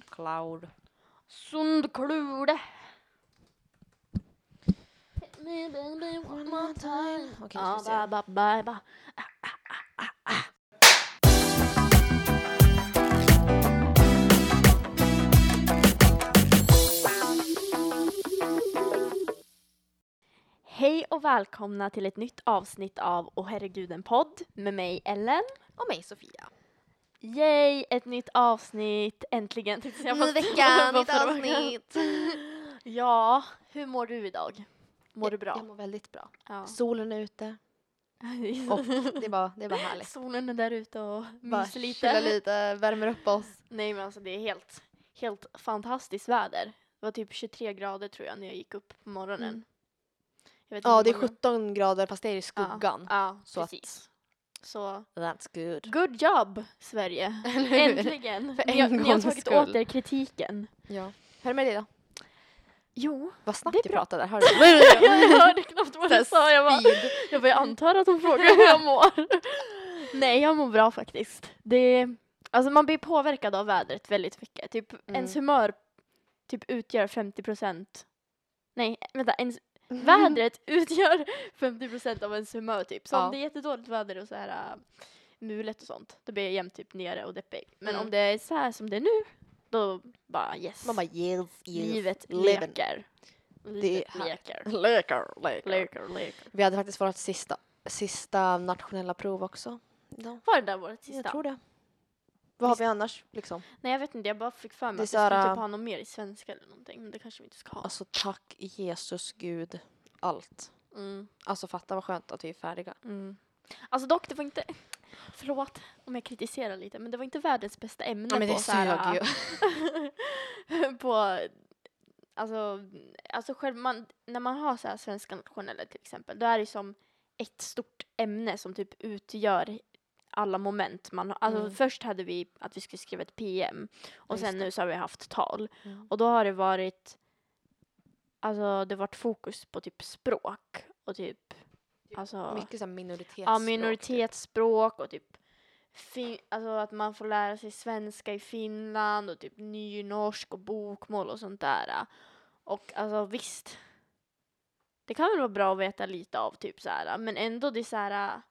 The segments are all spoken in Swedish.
Soundcloud. Sundklude. Okej, vi se. ba, ba. Hej och välkomna till ett nytt avsnitt av Åh herregud en podd med mig Ellen. Och mig Sofia. Yay, ett nytt avsnitt äntligen. jag Ny vecka, nytt avsnitt. Ja, hur mår du idag? Mår du Jag, bra? jag mår väldigt bra. Ja. Solen är ute och det bara, det bara härligt. Solen är där ute och myser lite. lite, värmer upp oss. Nej men alltså det är helt, helt fantastiskt väder. Det var typ 23 grader tror jag när jag gick upp på morgonen. Mm. Ja, det är hur många- 17 grader fast det är i skuggan. Ja, ja Så att- precis. Så That's good. good job Sverige! Äntligen! För ni, har, en ni har tagit skull. åter kritiken. Ja. Det med dig då? Jo, Vad snabbt du pratade där, hörde jag hörde knappt vad du sa. Jag bara. Jag bara, antar att hon frågar hur jag mår. Nej, jag mår bra faktiskt. Det, alltså man blir påverkad av vädret väldigt mycket. Typ Mm. ens humör typ utgör 50 procent. Nej, vänta. Ens, vädret utgör 50 procent av ens humör typ. Så Ja. om det är jättedåligt väder och så här äh, mulet och sånt, då blir jag jämt typ nere och deppig. Men Mm. om det är så här som det är nu, då bara yes. Man bara yes, yes. Livet living. leker. Livet leker. Leker, leker. Leker, leker. Vi hade faktiskt vårt sista, sista nationella prov också. Ja, Var det där vårt sista? jag tror det. Vad har vi annars liksom? Nej jag vet inte, jag bara fick för mig Det att vi skulle typ ha något mer i svenska eller någonting. Men det kanske vi inte ska ha. Alltså tack Jesus Gud, allt. Mm, Alltså fatta vad skönt att vi är färdiga. mm. Alltså dock, det var inte... Förlåt om jag kritiserar lite, men det var inte världens bästa ämne Ja, men det på så här, sög ju. på... Alltså, alltså själv, man, när man har så här svenska nationella till exempel, då är det som ett stort ämne som typ utgör alla moment man. Alltså Mm. först hade vi att vi skulle skriva ett PM och just sen det. nu så har vi haft tal. Mm. Och då har det varit, alltså det har varit fokus på typ språk och typ, alltså Mycket så minoritetsspråk. ja, minoritetsspråk och typ fin, alltså att man får lära sig svenska i Finland och typ nynorsk och bokmål och sånt där. Och alltså visst, det kan väl vara bra att veta lite av typ så här, men ändå det är så här.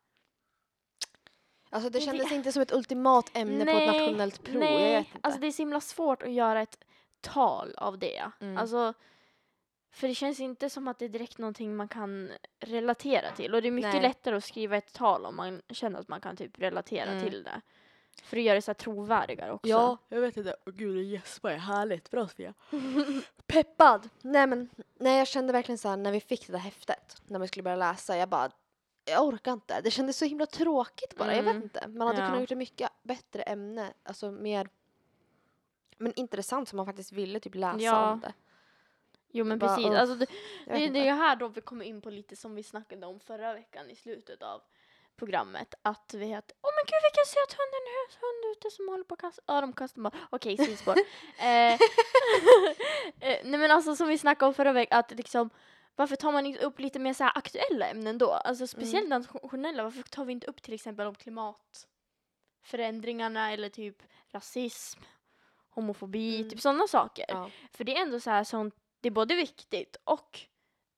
Alltså det Det- kändes inte som ett ultimat ämne på ett nationellt prov. Nej, Jag vet inte. alltså det är så himla svårt att göra ett tal av det. Mm. Alltså, för det känns inte som att det är direkt någonting man kan relatera till. Och det är mycket Nej. lättare att skriva ett tal om man känner att man kan typ relatera Mm. till det. För det gör det så här trovärdigare också. Ja, jag vet inte. Åh gud, det gäspar. Härligt. Bra Sofia. Peppad. Nej men, nej jag kände verkligen så här när vi fick det där häftet, när vi skulle börja läsa, jag bara jag orkar inte. Det kändes så himla tråkigt bara. Jag vet Mm. inte. Man hade Ja. kunnat gjort ett mycket bättre ämne. Alltså mer men intressant som man faktiskt ville typ läsa Ja. om det. Jo men Bara, precis. Alltså, det, det, det är här då vi kommer in på lite som vi snackade om förra veckan i slutet av programmet. Att vi heter Åh men gud vilken söt hund, en hö- hund ute som håller på att kasta. Ja de kastar bara. Okej, sidospår. eh, eh, nej men alltså som vi snackade om förra veckan att liksom varför tar man inte upp lite mer så här aktuella ämnen då? Alltså speciellt nationella. Varför tar vi inte upp till exempel om klimatförändringarna eller typ rasism, homofobi, Mm. typ sådana saker. Ja. För det är ändå så här sånt, det är både viktigt och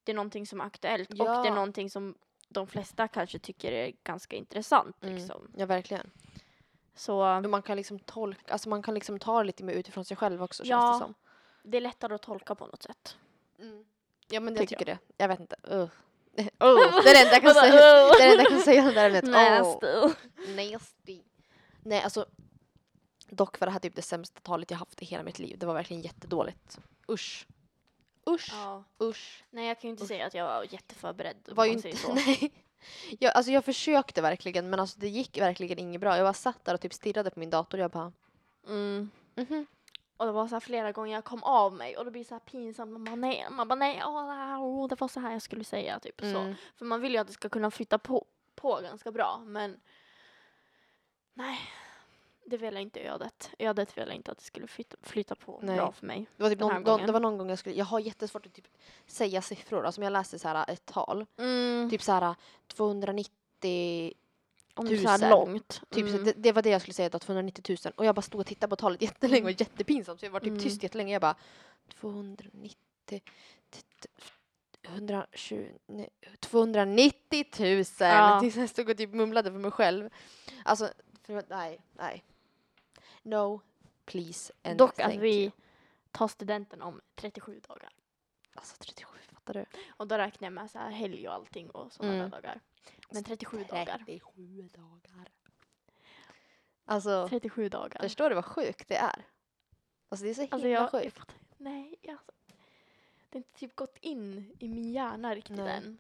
det är någonting som är aktuellt och det Ja. är någonting som de flesta kanske tycker är ganska intressant Mm. liksom. ja, verkligen. Så man kan liksom tolka, alltså man kan liksom ta det lite mer utifrån sig själv också Ja. känns det som. det är lättare att tolka på något sätt. Ja men jag Tycker tycker det. Jag vet inte. Uh. Oh, det är det enda jag kan säga. Det är det enda jag kan säga om det ämnet. Nasty. Nasty. Nej, alltså. Dock var det här typ det sämsta talet jag haft i hela mitt liv. Det var verkligen jättedåligt. Usch. Usch. Ja. Usch. Nej jag kan ju inte Usch. säga att jag var jätteförberedd. Var ju inte, nej. Jag, alltså jag försökte verkligen men alltså det gick verkligen inget bra. Jag bara satt där och typ stirrade på min dator jag bara Mm. mhm. Och det var så här flera gånger jag kom av mig och det blir så här pinsamt. Man bara nej, man bara nej, åh, det var så här jag skulle säga typ så. Mm. För man vill ju att det ska kunna flytta på, på ganska bra men nej, det ville inte ödet. Ödet ville inte att det skulle flytta, flytta på Nej. bra för mig. Det var, typ någon, gången. det var någon gång jag skulle, jag har jättesvårt att typ säga siffror. Alltså jag läser så här ett tal, Mm. typ så här 290 Om det är så långt. Typ, så Mm. det, det var det jag skulle säga, då, 290 000. Och jag bara stod och tittade på talet jättelänge och jättepinsamt. Så jag var typ Mm. tyst jättelänge. Jag bara 290 t- t- 120, nej, 290 000! Ja. Tills jag stod och typ mumlade för mig själv. Alltså, för, nej, nej. No, please and Dock att vi tar studenten om 37 dagar. Alltså 37, fattar du? Och då räknar jag med så här helg och allting och sådana Mm. dagar. Men 37 dagar. 37 dagar. Alltså, 37 dagar. förstår du vad sjukt det är? Alltså det är så himla Alltså jag, jag sjukt. fattar, nej, jag, alltså, det har inte typ gått in i min hjärna riktigt Nej. än.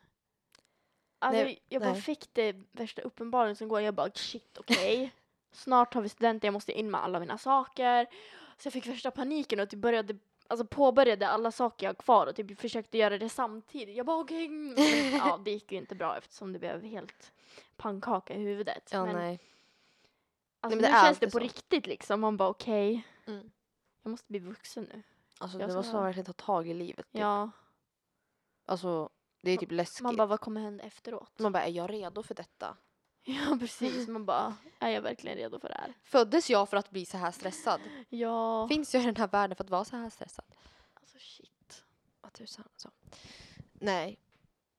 Alltså, Nej, jag bara nej. fick det värsta uppenbarelsen som går. Jag bara shit okej. Snart har vi studenter, jag måste in med alla mina saker. Så jag fick värsta paniken och typ började, alltså påbörjade alla saker jag har kvar och typ försökte göra det samtidigt. Jag bara okej. Men ja, det gick ju inte bra eftersom det blev helt pannkaka i huvudet. Ja, men nej. alltså, men det nu känns det på så. riktigt liksom. Man bara okej. Mm. Jag måste bli vuxen nu. Alltså Jag det måste ska- man verkligen ta tag i livet. Typ. Ja. Alltså det är typ läskigt. Man bara, vad kommer hända efteråt? Man bara, är jag redo för detta? Ja, precis. Man bara, är jag verkligen redo för det här? Föddes jag för att bli så här stressad? Ja. Finns jag i den här världen för att vara så här stressad? Alltså shit. Vad tusan alltså. Nej.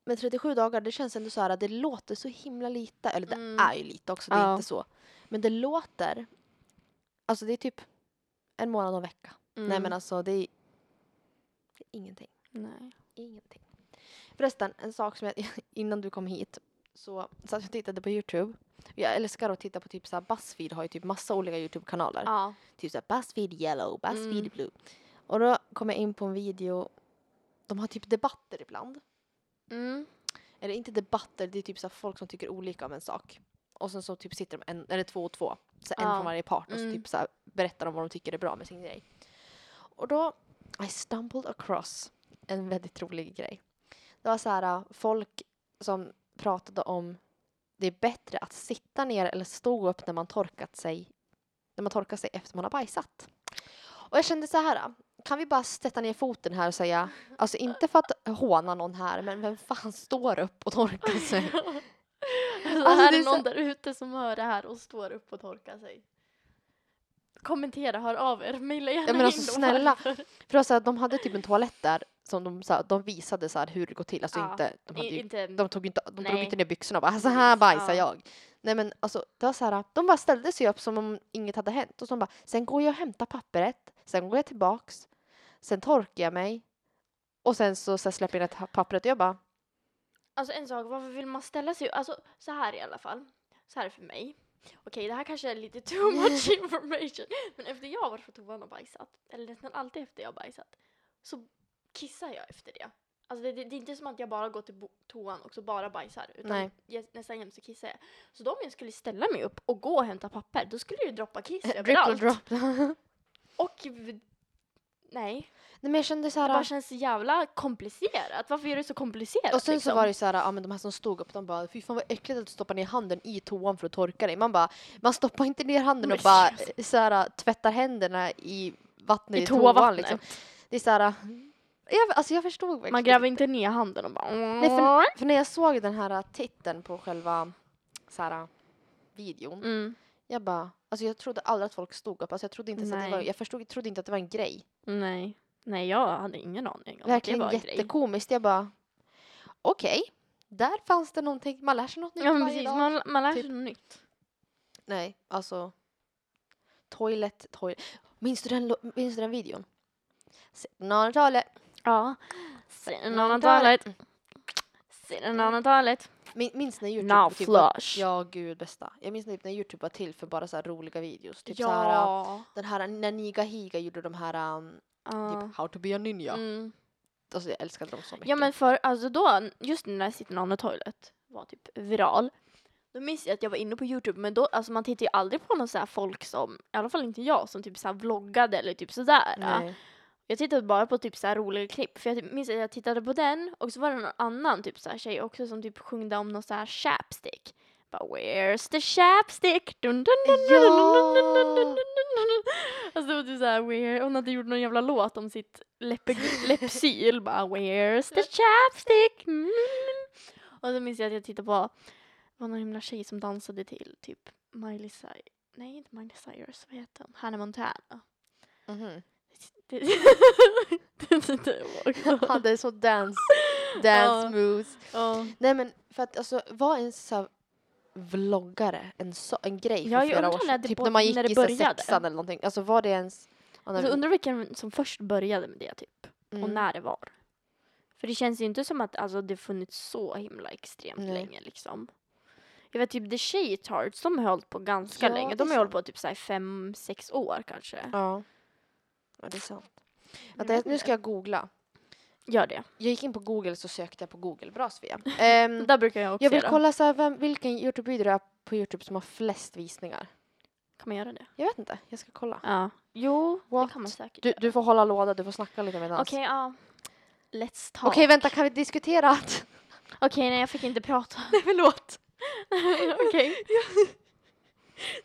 Men 37 dagar, det känns ändå så här att det låter så himla lite. Eller det Mm. är ju lite också, det är Ja. inte så. Men det låter, alltså det är typ en månad och en vecka. Nej Mm. men alltså det är, det är ingenting. Nej. Ingenting. Förresten, en sak som jag, innan du kom hit så satt jag och tittade på Youtube. Jag älskar att titta på typ såhär Buzzfeed har ju typ massa olika Youtube-kanaler. Ja. Typ såhär Buzzfeed yellow, Buzzfeed Mm. blue. Och då kom jag in på en video, de har typ debatter ibland. Mm. Eller inte debatter, det är typ så här folk som tycker olika om en sak. Och sen så typ sitter de en, eller två och två, så en Ja. från varje part och så Mm. typ så här berättar de vad de tycker är bra med sin grej. Och då, I stumbled across en väldigt rolig grej. Det var så här äh, folk som pratade om det är bättre att sitta ner eller stå upp när man torkat sig när man torkar sig efter man har bajsat. Och jag kände så här, kan vi bara sätta ner foten här och säga, alltså inte för att håna någon här, men vem fan står upp och torkar sig? Alltså, Alltså, här är är så- någon där ute som hör det här och står upp och torkar sig. Kommentera, hör av er, mejla gärna Ja, men alltså, in snälla. För det var så här, de hade typ en toalett där som de, så här, de visade så här hur det går till. Alltså Ja, inte, de, hade ju, inte, de tog inte, de drog inte ner byxorna och bara så här bajsar Ja. jag. Nej men alltså det var så här, de bara ställde sig upp som om inget hade hänt och så de bara, sen går jag och hämtar pappret, sen går jag tillbaks, sen torkar jag mig och sen så, så här, släpper jag ner pappret och jag bara, Alltså en sak, varför vill man ställa sig Alltså så här i alla fall. Så här är för mig. Okej, det här kanske är lite too much information. Men efter jag har varit på toan och bajsat, eller nästan alltid efter jag har bajsat, så kissar jag efter det. Alltså det, det, det är inte som att jag bara går till toan och så bara bajsar. Utan Nej. Jag, nästan jämt så kissar jag. Så då om jag skulle ställa mig upp och gå och hämta papper, då skulle det ju droppa kiss överallt. drop. Och nej, Nej men jag kände så det bara känns så jävla komplicerat. Varför är det så komplicerat? och sen liksom? så var det så här, ja men de här som stod upp, de bara, fy fan vad äckligt att du stoppar ner handen i toan för att torka dig. Man bara, man stoppar inte ner handen och bara seriöst. eh, så här, tvättar händerna i vattnet i, I toan liksom. Det är så här, jag, alltså jag förstod verkligen Man gräver inte ner handen och bara... Nej, för, för när jag såg den här titeln på själva så här, videon, Mm. jag bara, alltså jag trodde aldrig att folk stod upp. Alltså jag trodde inte att det var, jag förstod, trodde inte att det var en grej. Nej. Nej, jag hade ingen aning om Verkligen att det var en grej. jättekomiskt. Jag bara, okej, där fanns det någonting, man lär sig något nytt Ja, varje precis. dag. Man, man lär Typ. sig något nytt. Nej, alltså, toilet, toilet. Minns du den, minns du den videon? Sitting on a toilet. Ja. Sitting on a toilet. Sitting on a toilet. Min, minns när Youtube Now typ var, flush. Ja, gud bästa. Jag minns typ när Youtube var till för bara så här roliga videos. Typ så här, äh, Ja. den här när Niga Higa gjorde de här um, Ja. typ How to be a ninja. Mm. Alltså jag älskade dem så mycket. Ja men för alltså då, just när Sitting on a toilet var typ viral. Då minns jag att jag var inne på Youtube men då, alltså man tittar ju aldrig på någon så här folk som, i alla fall inte jag, som typ så här vloggade eller typ sådär. Nej. Jag tittade bara på typ så här roliga klipp, för jag minns att jag tittade på den och så var det någon annan typ så här tjej också som typ sjungde om någon så här chapstick. Bara, Where's the chapstick? Alltså det var typ såhär, where... hon hade gjort någon jävla låt om sitt läppsyl, bara Where's the chapstick? Mm. Och så minns jag att jag tittade på, det var någon himla tjej som dansade till typ Miley Cyrus, nej inte Miley Cyrus, vad heter hon? Hannah Montana. Mm -hmm. Hade så dance, dance moves. Nej men för att alltså var en så vloggare en, så, en grej för flera år sedan? Typ när man gick när i började. sexan eller någonting. Alltså var det ens... Alltså, undrar vilken som först började med det typ. mm. Och när det var. För det känns ju inte som att alltså, det funnits så himla extremt Nej. länge liksom. Jag vet typ The Shaytards, de har hållit på ganska Ja, länge. De har hållit på typ såhär fem, sex år kanske. Ja. Ja, det är sant. Jag Vänta, vet nu inte. ska jag googla. Gör det. Jag gick in på Google så sökte jag på Google. Bra Sofia. Ehm, Där brukar jag också jag vill göra. kolla så här, vem, vilken Youtube-video på Youtube som har flest visningar. Kan man göra det? Jag vet inte, jag ska kolla. Ja. Jo, What? det kan man säkert Du, göra. du får hålla låda, du får snacka lite medans. Okej, ja. Let's talk. Okej, vänta, kan vi diskutera att... Okej, nej jag fick inte prata. Nej, förlåt. Okej.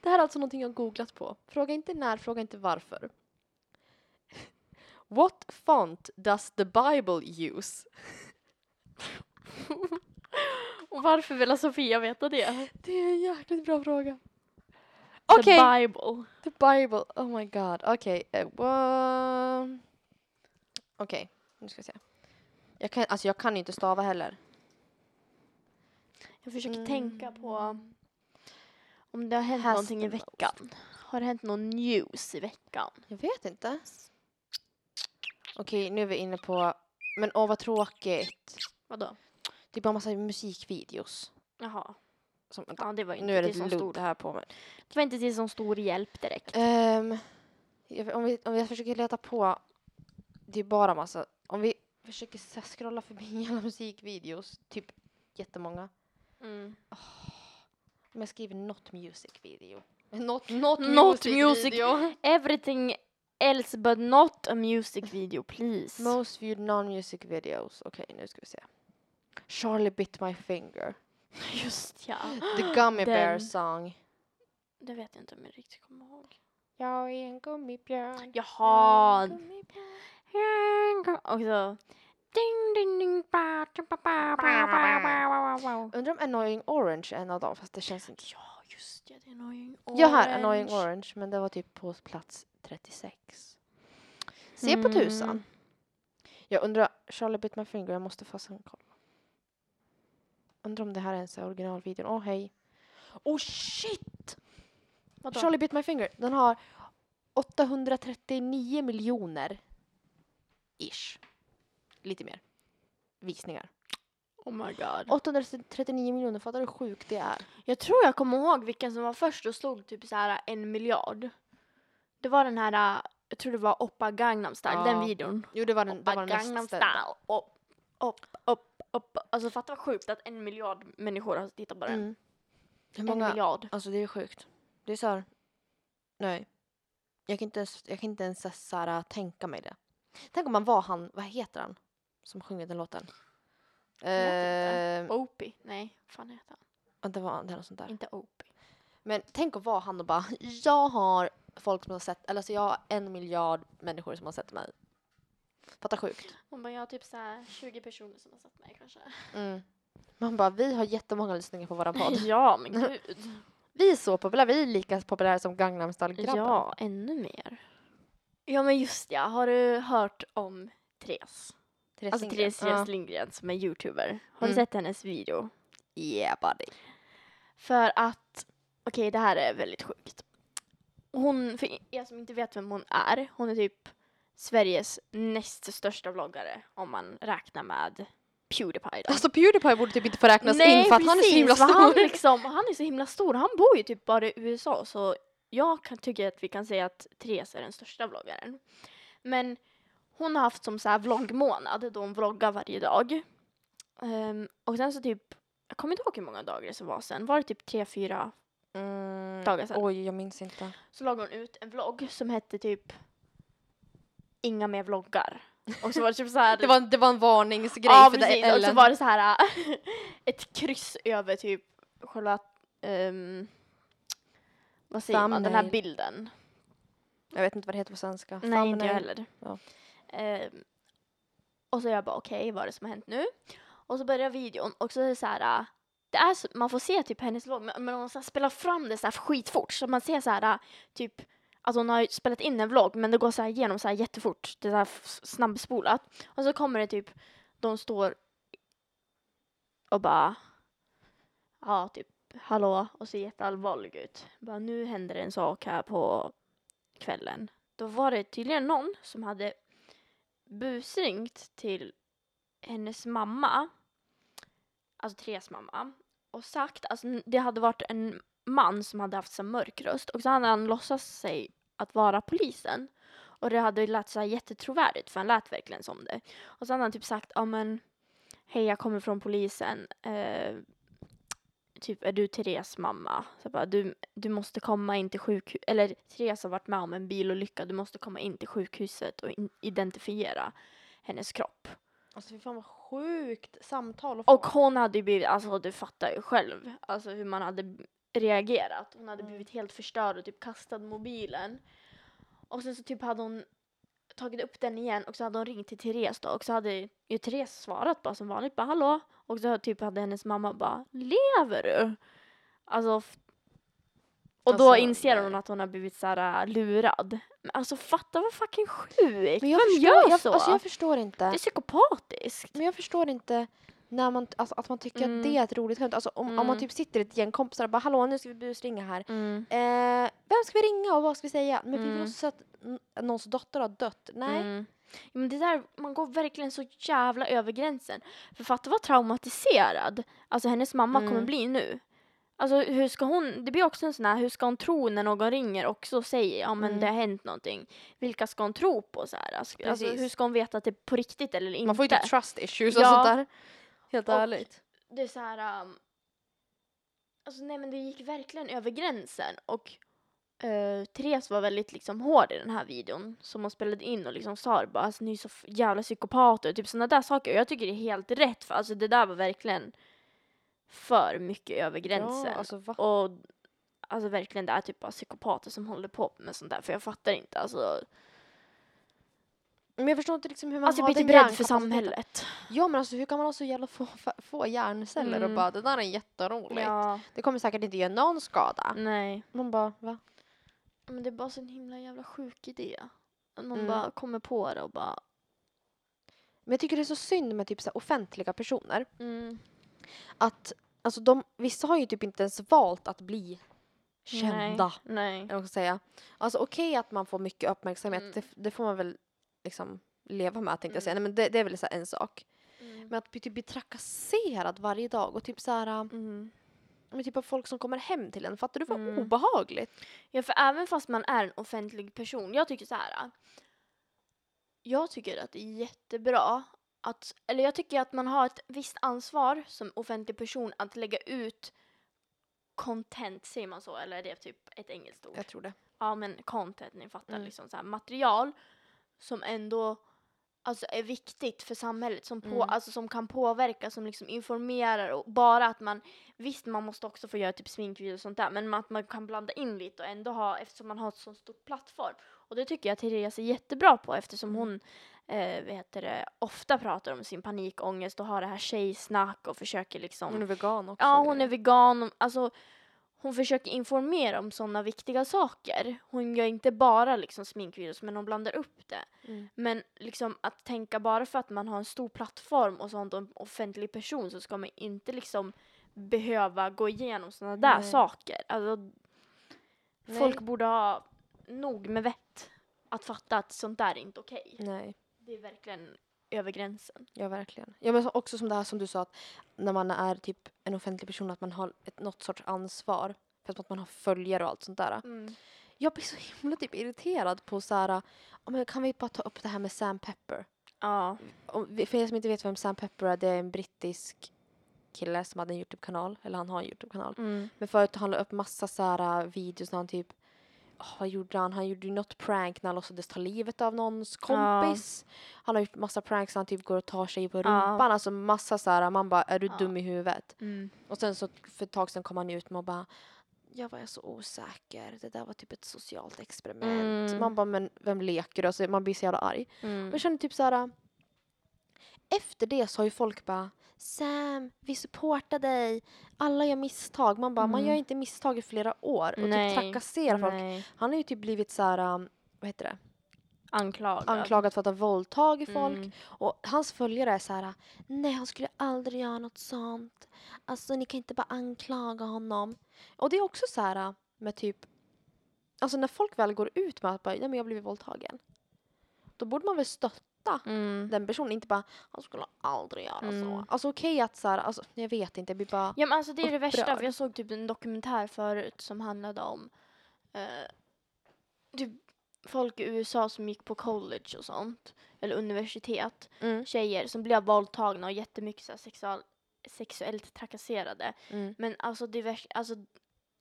Det här är alltså någonting jag googlat på. Fråga inte när, fråga inte varför. What font does the Bible use? Och varför vill Sofia veta det? Det är en jäkligt bra fråga. The Okej, Bible. the Bible. Oh my god. Okej. eh, Okej, nu ska vi se. Jag kan, alltså jag kan inte stava heller. Jag försöker Mm. tänka på om det har hänt Has någonting i the veckan. Har det hänt någon news i veckan? Jag vet inte. Okej, nu är vi inne på... Men åh vad tråkigt. Vadå? Det är bara massa musikvideos. Jaha. Som, Ja, det var inte nu är det till sån stor. här på mig. Det var inte till sån stor hjälp direkt. Jag- om, vi, om jag försöker leta på, det är bara massa, om vi försöker så här scrolla förbi alla musikvideos, typ jättemånga. Mm. Om jag skriver not music video. Not, not, Not music, music. video. Everything else but not a music video please. Most viewed non-music videos. Okej, nu ska vi se. Charlie bit my finger. Just ja. The Gummy Bear Den. song. Det vet jag inte om jag riktigt kommer ihåg. Jag är en gummibjörn. Jaha. Jag är en gummibjörn. Och så ding ding ding ba, ba, ba, ba, ba, ba, ba. Undrar om Annoying Orange är en av dem, fast det känns inte Ja, just det. Det är Annoying Jag har Annoying Orange, men det var typ på plats 36. Se på Mm. tusan. Jag undrar, Charlie bit my finger, jag måste fasen kolla. Undrar om det här ens är originalvideon. Åh hej. Oh shit! Vadå? Charlie bit my finger, den har 839 miljoner ish. Lite mer. Visningar. Oh my god. 839 miljoner, fattar du hur sjukt det är? Jag tror jag kommer ihåg vilken som var först och slog typ så här en miljard. Det var den här, äh, jag tror det var Oppa Gangnam Style, Ja. den videon. Jo, det var den, det Oppa var den Gangnam. Style. Upp, upp, upp, upp. Alltså fatta vad sjukt att en miljard människor har tittat på den. Mm. Hur En många, miljard. Alltså det är sjukt. Det är så här, nej. Jag kan inte ens, jag kan inte ens så här, tänka mig det. Tänk om man var han, vad heter han? Som sjunger den låten. Eh, Opie. Nej, vad fan heter han? det var det är något sånt där. Inte Opie. Men tänk att vara han och bara, jag har folk som har sett, eller så jag har en miljard människor som har sett mig. Fatta sjukt. Hon bara, jag har typ så här 20 personer som har sett mig kanske. Mm. Man bara, vi har jättemånga lyssningar på våran podd. ja, men gud. Vi är så populära, vi är lika populära som Gangnam style-grabben. Ja, ännu mer. Ja, men just ja. Har du hört om Therese? Therese Alltså Lindgren. Therese Therese Lindgren som är youtuber. Har du Mm. sett hennes video? Ja. Yeah buddy. För att, okej det här är väldigt sjukt. Hon, för er som inte vet vem hon är, hon är typ Sveriges näst största vloggare om man räknar med Pewdiepie då. Alltså Pewdiepie borde typ inte få räknas Nej, in för att han är så himla precis, stor. Han, liksom, han är så himla stor. Han bor ju typ bara i USA så jag kan tycka att vi kan säga att Therese är den största vloggaren. Men hon har haft som så här vloggmånad då hon vloggar varje dag. Ehm, och sen så typ, jag kommer inte ihåg hur många dagar det var sen. Var det typ tre, fyra? Mm, dagar sedan. Oj, jag minns inte. Så lagade hon ut en vlogg som hette typ Inga mer vloggar. Och så var det typ så här. Det var, det var en varningsgrej ja, för precis. det Och så var det så här ett kryss över typ själva ehm, vad säger man, den här Thumbnail. bilden. Jag vet inte vad det heter på svenska. Nej, inte jag Thumbnail. heller. Ja. Eh, och så jag bara okej, vad är det som har hänt nu? Och så börjar videon och så är det så här äh, det är så, man får se typ hennes vlogg men, men hon så spelar fram det så här skitfort så man ser så här äh, typ att hon har spelat in en vlogg men det går så här igenom så här jättefort. Det är så här snabbspolat. Och så kommer det typ, de står och bara ja typ hallå och ser jätteallvarlig ut. Bara nu händer en sak här på kvällen. Då var det tydligen någon som hade busringt till hennes mamma, alltså Therese mamma, och sagt, alltså det hade varit en man som hade haft så här mörk röst och så hade han låtsats sig att vara polisen. Och det hade lät så här jättetrovärdigt för han lät verkligen som det. Och så hade han typ sagt, ja men hej jag kommer från polisen, eh, typ är du Therese mamma? Så bara, du, du måste komma in till sjukhuset, eller Therese har varit med om en bilolycka, du måste komma in till sjukhuset och identifiera hennes kropp. Alltså fy fan vad sjukt samtal. Och hon hade ju blivit, alltså du fattar ju själv, alltså hur man hade reagerat. Hon hade Mm. blivit helt förstörd och typ kastat mobilen. Och sen så typ hade hon tagit upp den igen och så hade hon ringt till Therese då och så hade ju Therese svarat bara som vanligt bara hallå och så typ hade hennes mamma bara lever du? Alltså och då Alltså, inser nej. hon att hon har blivit så här äh, lurad. Men alltså fatta vad fucking sjukt! Men jag Vem förstår, gör jag, så? Alltså jag förstår inte. det är psykopatiskt. Men jag förstör inte när man, alltså, att man tycker Mm. att det är ett roligt skämt. Alltså, om, om man Mm. typ sitter ett gäng kompisar och bara hallå nu ska vi busringa här. Mm. Eh, vem ska vi ringa och vad ska vi säga? Men vi vill Mm. också säga att någons dotter har dött. Nej. Mm. Ja, men det där, man går verkligen så jävla över gränsen. För fatta vad traumatiserad alltså hennes mamma kommer Mm. bli nu. Alltså hur ska hon, det blir också en sån här, hur ska hon tro när någon ringer och säger ja men Mm. det har hänt någonting. Vilka ska hon tro på så här? Alltså, alltså, hur ska hon veta att det är på riktigt eller inte? Man får ju typ trust issues och Ja. sånt där. Helt Och- ärligt. det är så här... Um, alltså nej men det gick verkligen över gränsen och uh, Therese var väldigt liksom hård i den här videon som hon spelade in och liksom sa bara alltså ni är så jävla psykopater typ sådana där saker och jag tycker det är helt rätt för alltså det där var verkligen för mycket över gränsen Ja, alltså, va? och alltså verkligen det är typ bara psykopater som håller på med sånt där för jag fattar inte alltså, Men jag förstår inte liksom hur man alltså jag har blir den typ rädd för samhället. Ja men alltså hur kan man ha så jävla få, få hjärnceller och Mm. bara det där är jätteroligt. Ja, Det kommer säkert inte göra någon skada. nej. Man bara va? Men det är bara så en himla jävla sjuk idé. Man Mm. bara kommer på det och bara... Men jag tycker det är så synd med typ så offentliga personer. Mm. Att alltså de, vissa har ju typ inte ens valt att bli kända. Nej. nej. eller vad man ska säga. Alltså okej att man får mycket uppmärksamhet, Mm. det, det får man väl liksom leva med tänkte jag säga. Mm. Nej, men det, det är väl så en sak. Mm. Men att bli, typ bli trakasserad varje dag och typ så här, Mm. med typ av folk som kommer hem till en. Fattar du vad Mm. obehagligt? Ja, för även fast man är en offentlig person, jag tycker så här. Jag tycker att det är jättebra att, eller jag tycker att man har ett visst ansvar som offentlig person att lägga ut content, säger man så, eller är det typ ett engelskt ord? Jag tror det. ja men content, ni fattar Mm. liksom så här, material som ändå alltså, är viktigt för samhället, som, på, Mm. alltså, som kan påverka, som liksom informerar och bara att man, visst man måste också få göra typ sminkvideo och sånt där, men att man kan blanda in lite och ändå ha, eftersom man har ett så stort plattform. Och det tycker jag Therese är jättebra på eftersom hon eh, heter det, ofta pratar om sin panikångest och har det här tjejsnack och försöker liksom Hon är vegan också. Ja, hon är vegan. Alltså, hon försöker informera om sådana viktiga saker. Hon gör inte bara liksom sminkvideos, men hon blandar upp det. Mm. Men liksom att tänka bara för att man har en stor plattform och sånt och en offentlig person så ska man inte liksom behöva gå igenom sådana där Nej. saker. Alltså, folk borde ha nog med vett att fatta att sånt där är inte okej. Nej, Det är verkligen över gränsen. ja verkligen. Ja men så- också som det här som du sa att när man är typ en offentlig person att man har ett, något sorts ansvar. För att man har följare och allt sånt där. Jag blir så himla typ irriterad på så här, men kan vi bara ta upp det här med Sam Pepper? Ja. Om, för er som inte vet vem Sam Pepper är, det är en brittisk kille som hade en Youtube-kanal, eller han har en Youtube-kanal. Mm. Men förut han la upp massa så här videos när han typ, åh, vad gjorde han? Han gjorde ju något prank när han låtsades ta livet av någons kompis. Han har gjort massa pranks när han typ går och tar sig på Ja. rumpan, alltså massa så här, man bara, är du Ja. dum i huvudet? Mm. Och sen så för ett tag sedan kom han ut med och bara jag var så osäker, det där var typ ett socialt experiment. Mm. Man bara, men vem leker du? Alltså, man blir så jävla arg. Mm. Och jag känner typ så här. Efter det så har ju folk bara Sam, vi supportar dig. Alla gör misstag. Man bara, man Mm. gör inte misstag i flera år och Nej, typ trakasserar folk. Nej. Han har ju typ blivit så här, um, vad heter det, Anklagad. anklagad för att ha våldtagit folk. Mm. Och hans följare är så här, nej han skulle aldrig göra något sånt. Alltså ni kan inte bara anklaga honom. Och det är också så här med typ, alltså när folk väl går ut med att bara, nej men jag har blivit våldtagen. Då borde man väl stötta Mm. den personen, inte bara, han skulle aldrig göra så. Mm. Alltså okej att så här, alltså jag vet inte, jag blir bara, Ja men alltså det är det värsta, upprörd. för jag såg typ en dokumentär förut som handlade om eh, typ folk i USA som gick på college och sånt, eller universitet, mm, tjejer som blev våldtagna och jättemycket så här sexual, sexuellt trakasserade. mm, Men alltså det värsta, alltså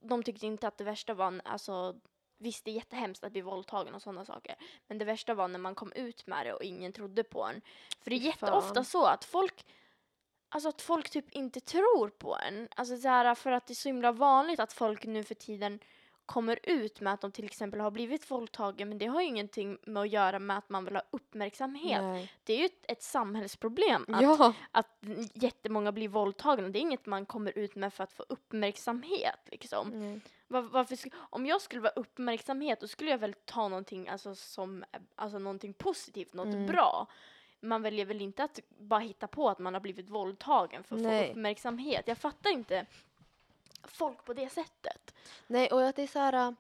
de tyckte inte att det värsta var, alltså visst det är jättehemskt att bli våldtagen och sådana saker. Men det värsta var när man kom ut med det och ingen trodde på en. För det är jätteofta fan. så att folk, alltså att folk typ inte tror på en. Alltså så här, för att det är så himla vanligt att folk nu för tiden kommer ut med att de till exempel har blivit våldtagen men det har ju ingenting med att göra med att man vill ha uppmärksamhet. nej. Det är ju ett, ett samhällsproblem att Ja, att jättemånga blir våldtagna. Det är inget man kommer ut med för att få uppmärksamhet. Liksom. nej. Var, varför, sk- om jag skulle vara uppmärksamhet då skulle jag väl ta någonting alltså, som, alltså, någonting positivt, något Mm. bra. Man väljer väl inte att bara hitta på att man har blivit våldtagen för att Nej. få uppmärksamhet. Jag fattar inte folk på det sättet. nej och att det är så här. äh,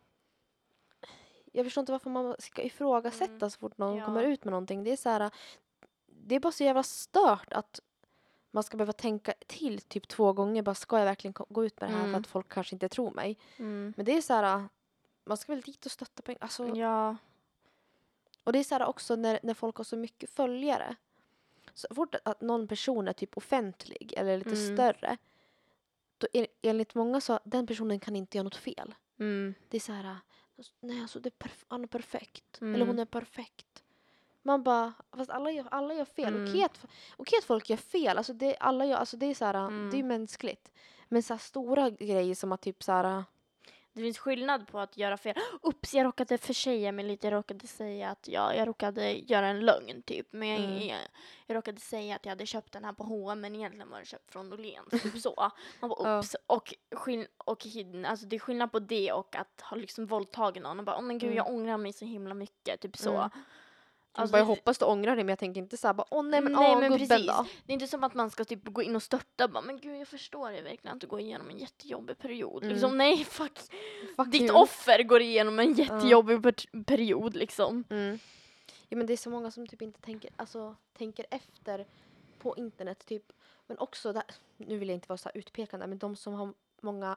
Jag förstår inte varför man ska ifrågasätta Mm. så fort någon Ja. kommer ut med någonting. Det är så här. äh, Det är bara så jävla stört att man ska behöva tänka till typ två gånger. Bara ska jag verkligen gå ut med det här Mm. för att folk kanske inte tror mig. Men det är så här. äh, Man ska väl dit och stötta på alltså, Ja. Och det är så här också när, när folk har så mycket följare. Så fort att någon person är typ offentlig eller lite Mm. större. Då en, enligt många så den personen kan inte göra något fel. Mm. Det är så här, nej alltså det är perf- han är perfekt. Mm. Eller hon är perfekt. Man bara, fast alla gör, alla gör fel. Mm. Okej, att, okej att folk gör fel, alltså det, alla gör, alltså det är så här, Mm. det är mänskligt. Men så här stora grejer som att typ så här, Det finns skillnad på att göra fel. Ups, jag råkade försäga mig lite. Jag råkade säga att jag, jag råkade göra en lögn typ. Men jag, Mm. jag, jag råkade säga att jag hade köpt den här på H&M men egentligen var det köpt från Åhléns. Typ så. Man bara Ja. ups. Och, skill- och hid- alltså, det är skillnad på det och att ha liksom våldtagit någon och bara åh men gud Mm. jag ångrar mig så himla mycket. Typ så. Mm. Alltså, bara, jag det- hoppas du ångrar dig men jag tänker inte så här bara, åh nej men Nej, åh men gubben precis. då. Det är inte som att man ska typ gå in och störta bara, men gud jag förstår det verkligen att du går igenom en jättejobbig period. Mm. Liksom nej fuck. Fuck Ditt you. offer går igenom en jättejobbig per- period liksom. Mm. Ja, men det är så många som typ inte tänker, alltså, tänker efter på internet. Typ. Men också, där, nu vill jag inte vara så utpekande, men de som har många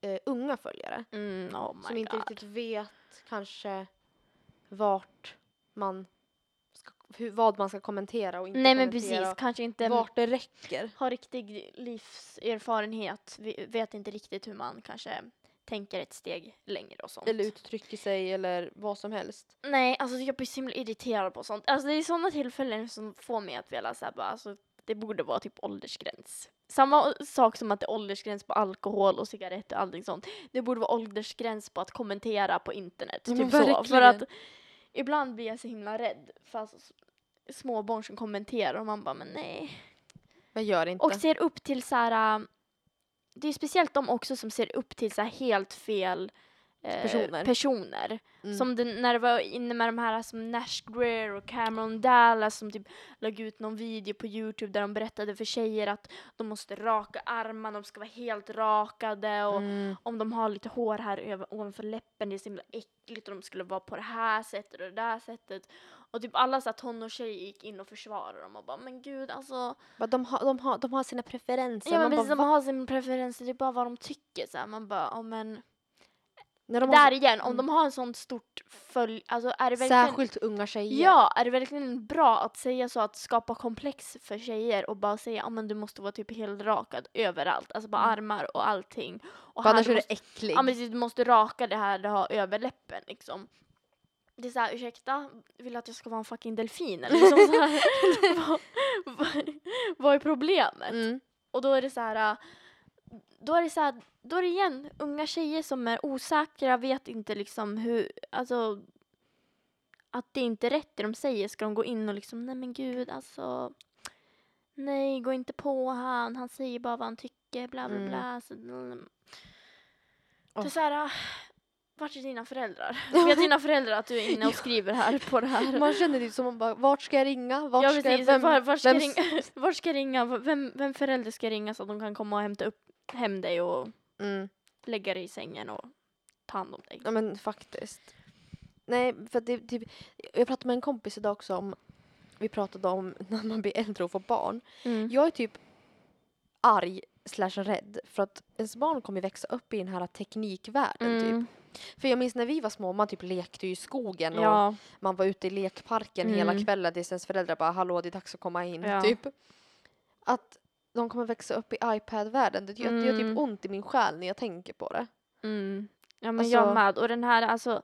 eh, unga följare. Mm, oh som inte god. riktigt vet kanske vart man hur, vad man ska kommentera och inte Nej men precis, kanske inte Vart det räcker. har riktig livserfarenhet, vi vet inte riktigt hur man kanske tänker ett steg längre och sånt. Eller uttrycker sig eller vad som helst. Nej, alltså jag blir så himla irriterad på sånt. Alltså det är sådana tillfällen som får mig att vilja säga bara, alltså det borde vara typ åldersgräns. Samma sak som att det är åldersgräns på alkohol och cigaretter och allting sånt. Det borde vara åldersgräns på att kommentera på internet. Men Typ så. För att ibland blir jag så himla rädd för alltså, små barn som kommenterar och man bara men nej. Jag gör inte. Och ser upp till så här. äh, Det är speciellt de också som ser upp till så här helt fel eh, Personer. personer. Mm. Som det, när det var inne med de här som Nash Greer och Cameron Dallas som typ lade ut någon video på Youtube där de berättade för tjejer att de måste raka armarna, de ska vara helt rakade och Mm. om de har lite hår här över, ovanför läppen, det är så himla äckligt och de skulle vara på det här sättet och det där sättet. Och typ alla så tonårstjejer gick in och försvarade dem och bara men gud alltså. De, har, de, har, de har sina preferenser. Ja men precis, bara, de har sin preferenser, det är bara vad de tycker så här. Man bara, ja men. När de har Där så- igen, om mm. de har en sån stort följ, alltså är det verkligen. Särskilt unga tjejer. Ja, är det verkligen bra att säga så att skapa komplex för tjejer och bara säga ja men du måste vara typ helt rakad överallt, alltså bara Mm. armar och allting. Och annars du är det måste, äcklig. ja men du måste raka det här du har över läppen liksom. Det är såhär, ursäkta, vill du att jag ska vara en fucking delfin eller liksom så här, vad, vad, vad är problemet? Mm. Och då är det så här. Då är det så här, då är det igen unga tjejer som är osäkra, vet inte liksom hur, alltså att det inte är rätt det de säger, ska de gå in och liksom, nej men gud alltså, nej gå inte på han, han säger bara vad han tycker, bla bla Mm. bla. Så, är så här, ah, vart är dina föräldrar? Vet dina föräldrar att du är inne och skriver här på det här? Man känner det som man bara, vart ska jag ringa? Vart Ja ska precis, jag, var, var, ska vem- ringa, var ska jag ringa? Vem, vem förälder ska jag ringa så att de kan komma och hämta upp hem dig och Mm. lägga dig i sängen och ta hand om dig? Ja men faktiskt. Nej, för det typ, jag pratade med en kompis idag också om, vi pratade om när man blir äldre och får barn. Mm. Jag är typ arg slash rädd för att ens barn kommer växa upp i den här teknikvärlden typ. Mm. För jag minns när vi var små, man typ lekte i skogen och Ja, man var ute i lekparken hela Mm. kvällen tills ens föräldrar bara hallå det är dags att komma in Ja. typ. Att de kommer växa upp i iPad-världen, det det gör typ Mm. ont i min själ när jag tänker på det. mm. ja men Alltså- jag med. Och den här alltså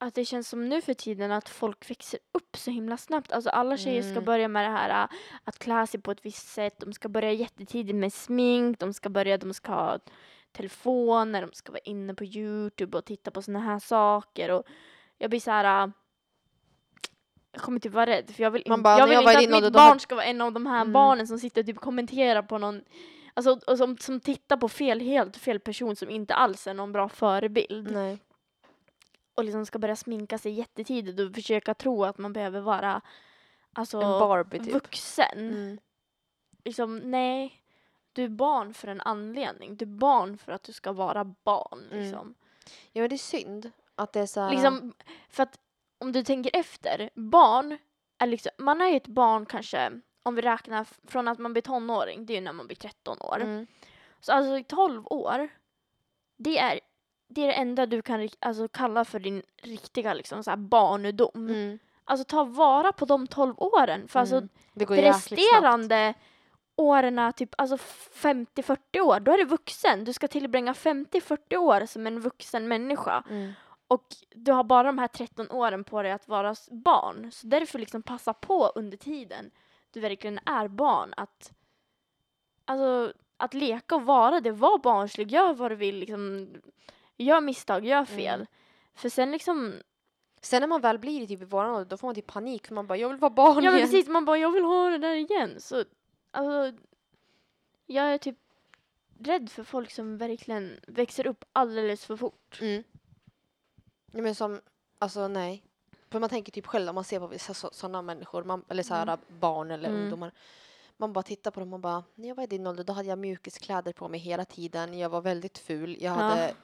att det känns som nu för tiden att folk växer upp så himla snabbt. Alltså alla tjejer ska Mm. börja med det här äh, att klä sig på ett visst sätt. De ska börja jättetidigt med smink. De ska börja, de ska ha telefoner. De ska vara inne på Youtube och titta på såna här saker. Och jag blir så här. Jag kommer typ vara rädd för jag vill, Man in, bara, jag vill jag inte att mitt barn ska vara en av de här Mm. barnen som sitter och typ kommenterar på någon Alltså och som, som tittar på fel, helt fel person som inte alls är någon bra förebild Nej. och liksom ska börja sminka sig jättetidigt och försöka tro att man behöver vara alltså, En Barbie typ. vuxen. Mm. Liksom, nej. Du är barn för en anledning. Du är barn för att du ska vara barn. Mm. Liksom. Ja men det är synd att det är så här... Liksom, för att om du tänker efter, barn är liksom, man är ju ett barn kanske, om vi räknar från att man blir tonåring, det är ju när man blir 13 år. Mm. Så alltså i 12 år, det är det, är det enda du kan alltså, kalla för din riktiga liksom, så här, barndom. Mm. Alltså ta vara på de 12 åren. För alltså Mm. Det går de jäkligt snabbt. resterande åren, typ alltså 50-40 år, då är du vuxen. Du ska tillbringa 50-40 år som en vuxen människa. Mm. Och du har bara de här 13 åren på dig att vara barn. Så därför liksom passa på under tiden du verkligen är barn att alltså att leka och vara det, var barnslig, gör vad du vill, liksom, gör misstag, gör fel. Mm. För sen liksom, Sen när man väl blir typ i våran ålder, då får man typ panik för man bara jag vill vara barn ja men igen. precis, man bara jag vill ha det där igen. Så alltså, jag är typ rädd för folk som verkligen växer upp alldeles för fort. Mm. Ja, men som, alltså nej. För man tänker typ själv om man ser på vissa sådana människor, man, eller så här Mm. barn eller Mm. ungdomar. Man bara tittar på dem och bara, när jag var i din ålder då hade jag mjukiskläder på mig hela tiden. Jag var väldigt ful. Jag Ja. hade,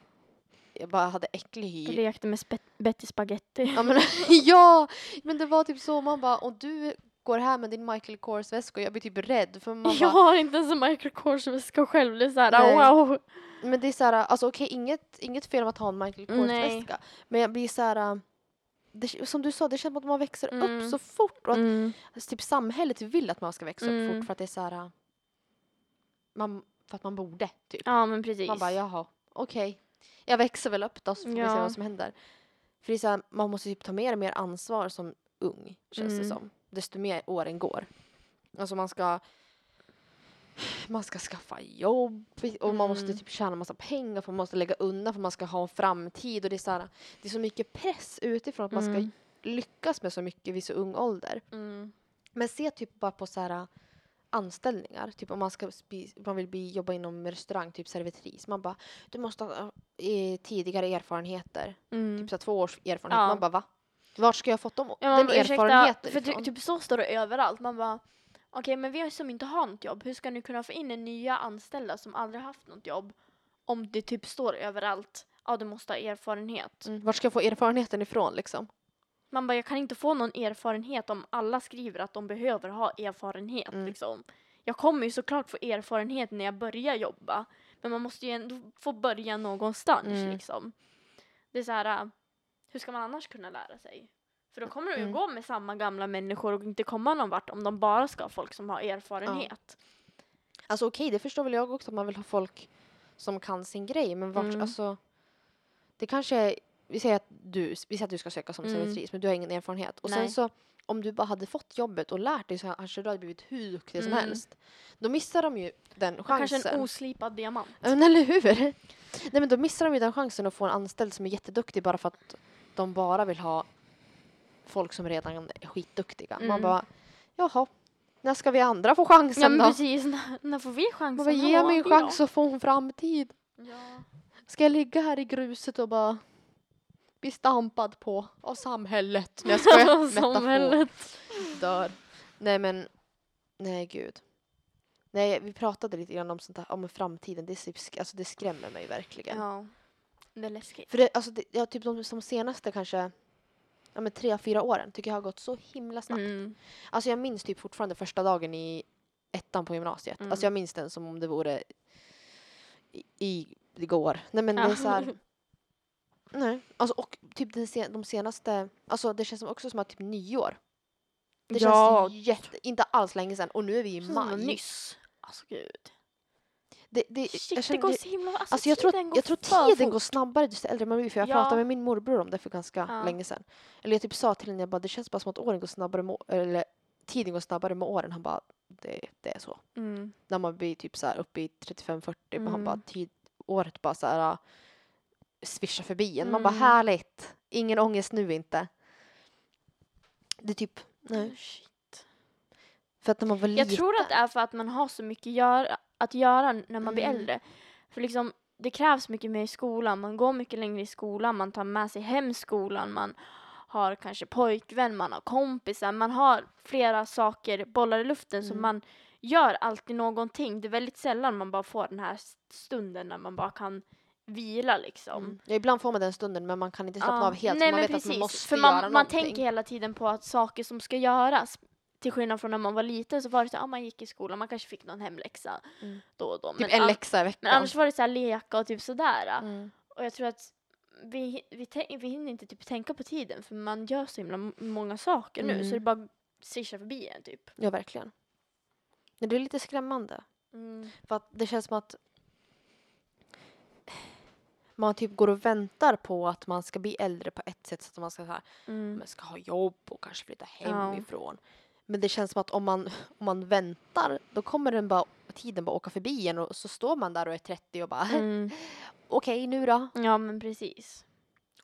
jag bara hade äcklig Jag hy. lekte med Betty Spaghetti. Ja men, ja, men det var typ så man bara, och du går här med din Michael Kors väska och jag blir typ rädd för man Jag bara, har inte ens en Michael Kors-väska själv. Det är såhär, wow. men det är så här, alltså okej inget, inget fel om att ha en Michael Kors Nej. väska. Men jag blir så här, det, som du sa, det känns som att man växer Mm. upp så fort och att Mm. Alltså, typ samhället vill att man ska växa upp Mm. fort för att det är så här. äh, Man, för att man borde typ. Ja men precis. Man bara jaha, okej. Jag växer väl upp då så får vi se vad som händer. För det är så här, man måste typ ta mer och mer ansvar som ung känns det Mm. som. Desto mer åren går. Alltså man ska man ska skaffa jobb och man måste Mm. typ tjäna massa pengar för man måste lägga undan för man ska ha en framtid och det är så här, det är så mycket press utifrån att man ska Mm. lyckas med så mycket vid så ung ålder. Mm. Men se typ bara på så här anställningar. Typ om man, ska man vill bli, jobba inom restaurang, typ servitris. Man bara, du måste ha eh, tidigare erfarenheter. Mm. Typ så här, två års erfarenhet. Ja. Man bara, va? Vart ska jag ha fått dem, Ja, den erfarenheten för ifrån? typ så står det överallt. Man bara, okej men vi som inte har något jobb, hur ska ni kunna få in en nya anställda som aldrig haft något jobb? Om det typ står överallt, ja du måste ha erfarenhet. Mm, vart ska jag få erfarenheten ifrån liksom? Man bara, jag kan inte få någon erfarenhet om alla skriver att de behöver ha erfarenhet. Mm. Liksom. Jag kommer ju såklart få erfarenhet när jag börjar jobba. Men man måste ju ändå få börja någonstans. Mm. Liksom. Det är så här, äh, hur ska man annars kunna lära sig? För då kommer de ju Mm. gå med samma gamla människor och inte komma någon vart om de bara ska ha folk som har erfarenhet. Alltså okej, det förstår väl jag också att man vill ha folk som kan sin grej. Men vart, Mm. alltså. Det kanske, vi säger att du, vi säger att du ska söka som Mm. servitris men du har ingen erfarenhet. Och Nej. sen så om du bara hade fått jobbet och lärt dig så kanske du hade blivit hur duktig som Mm. helst. Då missar de ju den Och chansen. Kanske en oslipad diamant. Ja, Men eller hur? Nej men då missar de ju den chansen att få en anställd som är jätteduktig bara för att de bara vill ha folk som redan är skitduktiga. Man Mm. bara, jaha. När ska vi andra få chansen Ja men då? precis, när, när får vi chansen? Man bara, ge mig en chans att få en framtid. Ja. Ska jag ligga här i gruset och bara bli stampad på av samhället? Nej jag skojar. Samhället. Dör. Nej men, nej gud. Nej vi pratade lite grann om sånt här, om framtiden. Det, typ alltså, det skrämmer mig verkligen. Ja. Det är läskigt. För det, alltså det, ja, typ de som senaste kanske ja, men tre, fyra åren tycker jag har gått så himla snabbt. Mm. Alltså jag minns typ fortfarande första dagen i ettan på gymnasiet. Mm. Alltså jag minns den som om det vore i, i igår. Nej men det är så här. Nej, alltså och typ den sen, de senaste, alltså det känns också som att typ nyår. Det Ja. känns jätte, inte alls länge sedan och nu är vi i maj. nyss. Alltså gud. Det, det, Shit, jag det känner, går det, så himla... Alltså, Alltså jag tror, går jag tror tiden går snabbare desto äldre man blir. För jag Ja. pratade med min morbror om det för ganska Ja. länge sedan. Eller jag typ sa till henne, jag bara, det känns bara som att åren går snabbare med, eller tiden går snabbare med åren. Han bara, det, det är så. Mm. När man blir typ så här uppe i 35-40, mm. han Mm. bara, tid, året bara så här uh, svischar förbi en. Man bara, Mm. härligt. Ingen ångest nu inte. Det är typ, nej. Shit. För att när man var liten. Jag tror att det är för att man har så mycket gör, att göra när man blir Mm. äldre. För liksom, det krävs mycket mer i skolan. Man går mycket längre i skolan. Man tar med sig hem skolan. Man har kanske pojkvän, man har kompisar. Man har flera saker, bollar i luften. Så Mm. man gör alltid någonting. Det är väldigt sällan man bara får den här stunden när man bara kan vila liksom. Mm. Ja, ibland får man den stunden men man kan inte slappna av helt. Nej, man men vet att man måste för göra man, man någonting. tänker hela tiden på att saker som ska göras. Till skillnad från när man var liten så var det så att ah, man gick i skolan, man kanske fick någon hemläxa Mm. då och då. Typ Men, en läxa i veckan. men annars var det så här leka och typ sådär. Mm. Och jag tror att vi, vi, vi hinner inte typ tänka på tiden för man gör så himla många saker nu Mm. så det bara svischar förbi en typ. Ja, verkligen. Men det är lite skrämmande. För att det känns som att man typ går och väntar på att man ska bli äldre på ett sätt så att man ska, så här, Mm. man ska ha jobb och kanske flytta Ja. Men det känns som att om man, om man väntar då kommer den bara, tiden bara åka förbi en och så står man där och är 30 och bara Mm. okej nu då. Ja men precis.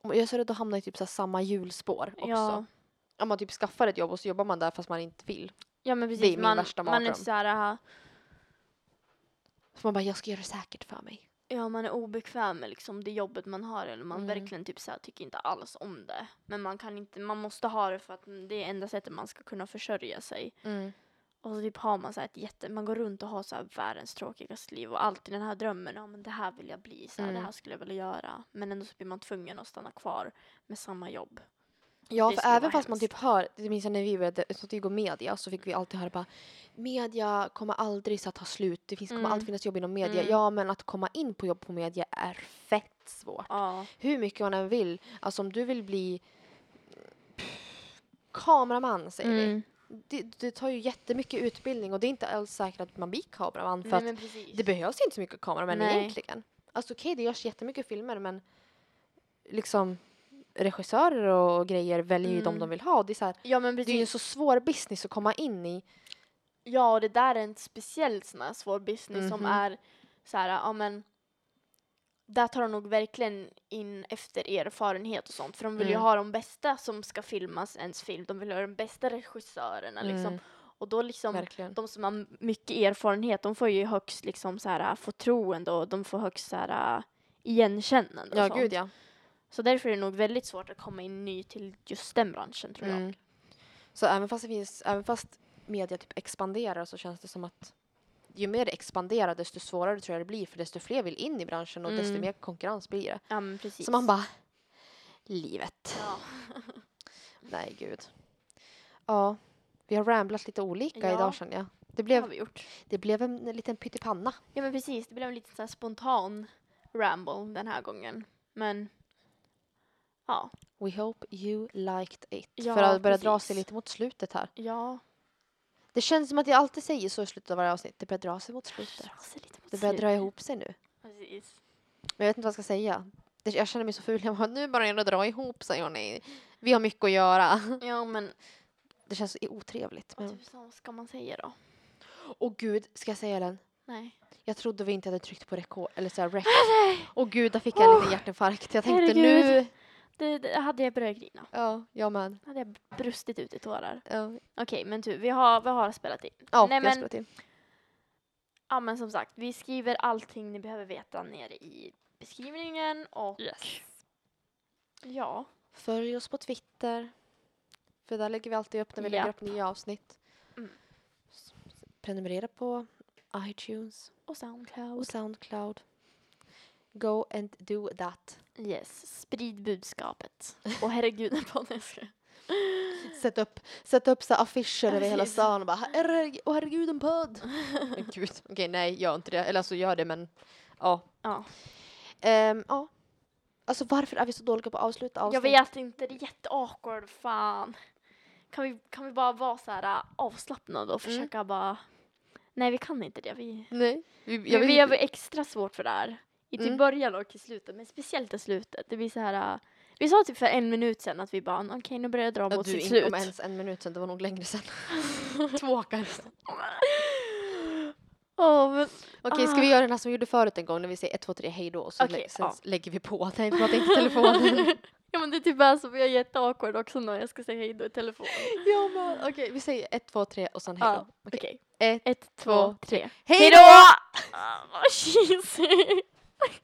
Jag är så rädd att hamna i typ så samma hjulspår också. Ja. Om man typ skaffar ett jobb och så jobbar man där fast man inte vill. ja men Det är precis. min Man, värsta man är mardröm. så här, Så man bara jag ska göra det säkert för mig. Ja, man är obekväm med liksom det jobbet man har eller man Mm. verkligen typ så här, tycker inte alls om det. Men man kan inte, man måste ha det för att det är enda sättet man ska kunna försörja sig. Och så typ har man så här ett jätte, man går runt och har så här världens tråkigaste liv och alltid den här drömmen, ja men det här vill jag bli, så här, Mm. det här skulle jag vilja göra. Men ändå så blir man tvungen att stanna kvar med samma jobb. Ja, för även fast man typ hör, det minns jag när vi började vi går media så fick vi alltid höra bara media kommer aldrig så att ta slut, det finns, kommer Mm. alltid finnas jobb inom media. Mm. Ja, men att komma in på jobb på media är fett svårt. Ja. Hur mycket man än vill, alltså om du vill bli kameraman säger vi. Mm. Det, det tar ju jättemycket utbildning och det är inte alls säkert att man blir kameraman för Nej, att det behövs inte så mycket kameramän Nej. egentligen. Alltså okej, det görs jättemycket filmer men liksom regissörer och grejer väljer ju de Mm. de vill ha. Och det, är så här, ja men det är ju en så svår business att komma in i. Ja, och det där är en speciell sån här svår business som Mhm. är så här, ja men där tar de nog verkligen in efter erfarenhet och sånt. För de vill ju Mm. ha de bästa som ska filmas ens film. De vill ha de bästa regissörerna liksom. Mm, Och då liksom, verkligen. de som har mycket erfarenhet, de får ju högst liksom så här förtroende och de får högst så här igenkännande och Ja, sånt. gud ja. Så därför är det nog väldigt svårt att komma in ny till just den branschen tror jag. Mm. Så även fast, det finns, även fast media typ expanderar så känns det som att ju mer det expanderar desto svårare tror jag det blir för desto fler vill in i branschen och desto Mm. mer konkurrens blir det. Ja men precis. Så man bara, livet. ja. Nej, gud. Ja, vi har ramblat lite olika Ja. idag känner jag. Det Det har blev, vi gjort. det blev en liten pyttipanna. Ja men precis, det blev en lite så spontan ramble den här gången. Men ja, We hope you liked it. Ja, För att börja dra precis. sig lite mot slutet här. ja. Det känns som att jag alltid säger så i slutet av varje avsnitt. Det börjar dra sig mot slutet. Dra sig lite mot Det börjar dra slutet. ihop sig nu. Precis. Men jag vet inte vad jag ska säga. Det- Jag känner mig så ful. Jag bara, nu börjar det dra ihop sig hörni. Vi har mycket att göra. Ja men Det känns så otrevligt. vad Men... tusan ska man säga då? Åh gud, ska jag säga den? Nej. Jag trodde vi inte hade tryckt på rekord, eller såhär rec. Åh gud, där fick jag en liten hjärtinfarkt. Jag tänkte herregud. nu, Det, det hade jag börjat grina. Ja, jag med. Hade jag brustit ut i tårar. Ja, Okej, men tu, vi har, vi har spelat in. ja Nej, jag men- spelar till. Ja, men som sagt, vi skriver allting ni behöver veta nere i beskrivningen och ja, Följ oss på Twitter. För där lägger vi alltid upp när vi lägger Japp. upp nya avsnitt. Mm. S- Prenumerera på iTunes och Soundcloud. och Soundcloud. Go and do that. Yes, sprid budskapet. Och herregud, jag ska. Sätt upp, sätt upp så affischer över hela stan och bara herregud, åh herregud en podd. Men gud, okej nej gör inte det. Eller alltså gör det men ja. Ja, Ehm, ja. Alltså varför är vi så dåliga på att avsluta avsnitt? jag vet inte, det är jätteawkward, fan. Kan vi, kan vi bara vara så här äh, avslappnade och Mm. försöka bara... Nej, vi kan inte det. Vi, Nej. Vi, jag vi inte. har extra svårt för det här. I typ Mm. början och i slutet, men speciellt i slutet. Det blir så här... äh, Vi sa typ för en minut sedan att vi bara, okej nu börjar jag dra Ja, mot du sitt inte slut. om ens en minut sen, det var nog längre sen. Två kanske. Åh, men Okej, ska vi göra den här som vi gjorde förut en gång när vi säger 1, 2, 3, hej då och så Okej, lä- sen ja. lägger vi på. Nej, prata inte i telefonen. ja men det är typ bara så vi är jätteawkward också när jag ska säga hej då i telefon. ja, men okej, vi säger 1, 2, 3 och sen hej då. Okej. Ett, Ett, två, tre. Hej då! Ah, cheesy. Like,